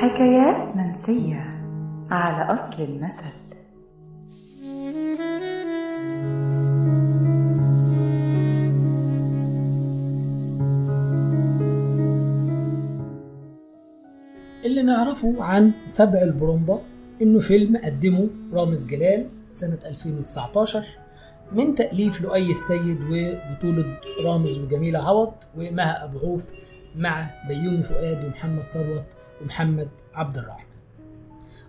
حكايات منسية على أصل المثل. اللي نعرفه عن سبع البرومبا إنه فيلم قدمه رامز جلال سنة 2019 من تأليف لؤي السيد وبطولة رامز وجميلة عوض ومها أبو عوف مع بيومي فؤاد ومحمد ثروت ومحمد عبد الرحمن.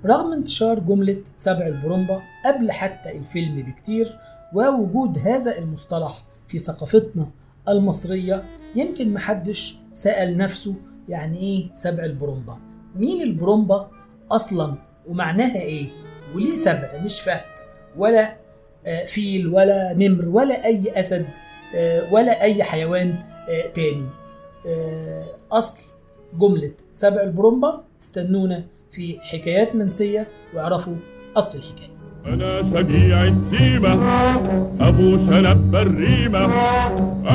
رغم انتشار جملة سبع البرومبا قبل حتى الفيلم بكتير ووجود هذا المصطلح في ثقافتنا المصرية يمكن محدش سأل نفسه يعني إيه سبع البرومبا. مين البرومبا أصلا ومعناها إيه؟ وليه سبع؟ مش فهد ولا آه، فيل ولا نمر ولا أي أسد آه، ولا أي حيوان آه، تاني. أصل جملة سبع البرومبا استنونا في حكايات منسية واعرفوا أصل الحكاية. أنا شجيع التيمة أبو شنب الريمة.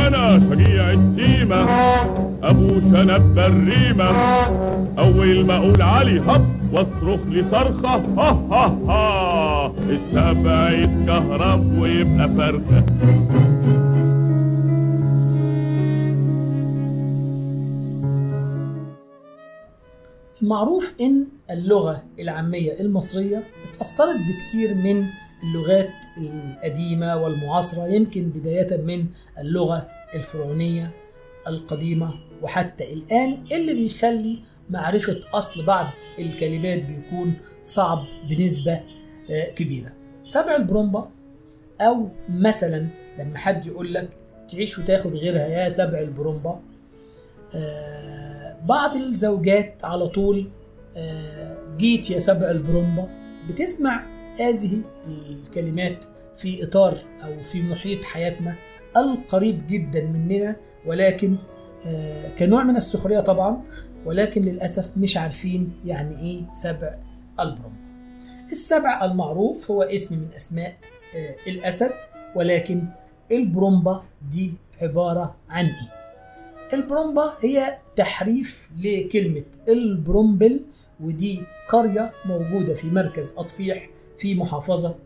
أنا شجيع التيمة أبو شنب الريمة. أول ما أقول علي هب وأصرخ لي صرخة ها ها ها. السبع يتكهرب ويبقى فرخة. المعروف إن اللغة العامية المصرية اتأثرت بكتير من اللغات القديمة والمعاصرة يمكن بداية من اللغة الفرعونية القديمة. وحتى الآن اللي بيخلي معرفة أصل بعض الكلمات بيكون صعب بنسبة آه، كبيرة. سبع البرومبا أو مثلا لما حد يقول لك تعيش وتاخد غيرها يا سبع البرومبا آه، بعض الزوجات على طول آه، جيت يا سبع البرومبا بتسمع هذه الكلمات في إطار أو في محيط حياتنا القريب جدا مننا ولكن آه، كنوع من السخرية طبعا ولكن للأسف مش عارفين يعني إيه سبع البرومبا السبع المعروف هو اسم من أسماء آه، الأسد ولكن البرومبا دي عبارة عن إيه؟ البرومبا هي تحريف لكلمة البرومبل ودي قرية موجودة في مركز أطفيح في محافظة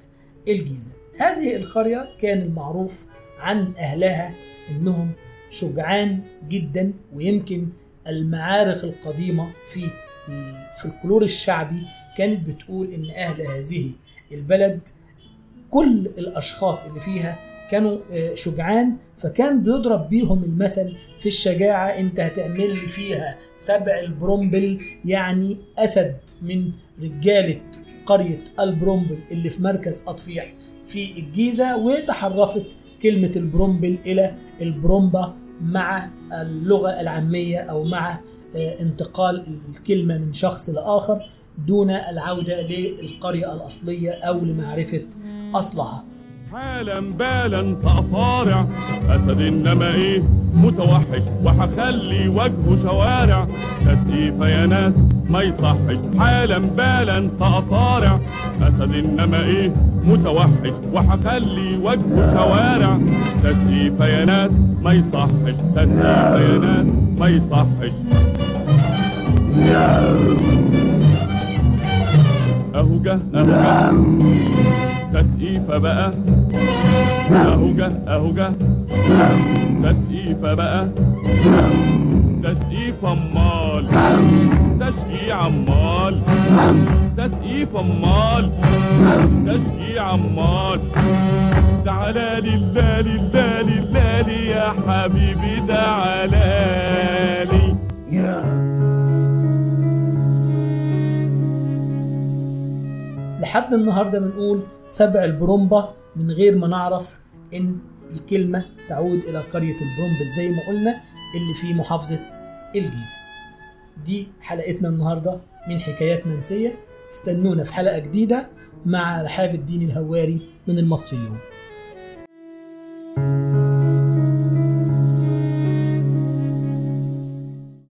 الجيزة. هذه القرية كان المعروف عن أهلها أنهم شجعان جدا ويمكن المعارك القديمة في الفلكلور الشعبي كانت بتقول أن أهل هذه البلد كل الأشخاص اللي فيها كانوا آه، شجعان فكان بيضرب بيهم المثل في الشجاعة أنت هتعمل لي فيها سبع البرومبل يعني أسد من رجالة قرية البرومبل اللي في مركز أطفيح في الجيزة. وتحرفت كلمة البرومبل إلى البرومبا مع اللغة العامية أو مع آه، انتقال الكلمة من شخص لآخر دون العودة للقرية الأصلية أو لمعرفة أصلها. حالا بالا سأصارع أسد إنما إيه؟ متوحش. وحخلي وجهه شوارع. تسيف يا ناس ما يصحش. حالا بالا سأصارع أسد إنما إيه؟ متوحش. وحخلي وجهه شوارع. تسيف يا ناس ما يصحش. تسيف يا ناس ما يصحش. أهو جه أهو جه. تسقيفة بقى. اهو جه اهو جه تسقيفة بقى. تسقيف أمال. تشجيع أمال. تسقيف أمال. تشجيع أمال. تعالى لله لله لله يا حبيبي تعالى لي. لحد النهارده بنقول سبع البرومبا من غير ما نعرف إن الكلمة تعود إلى قرية البرومبل زي ما قلنا اللي في محافظة الجيزة. دي حلقتنا النهارده من حكايات منسيه استنونا في حلقة جديدة مع رحاب الدين الهواري من المصري اليوم.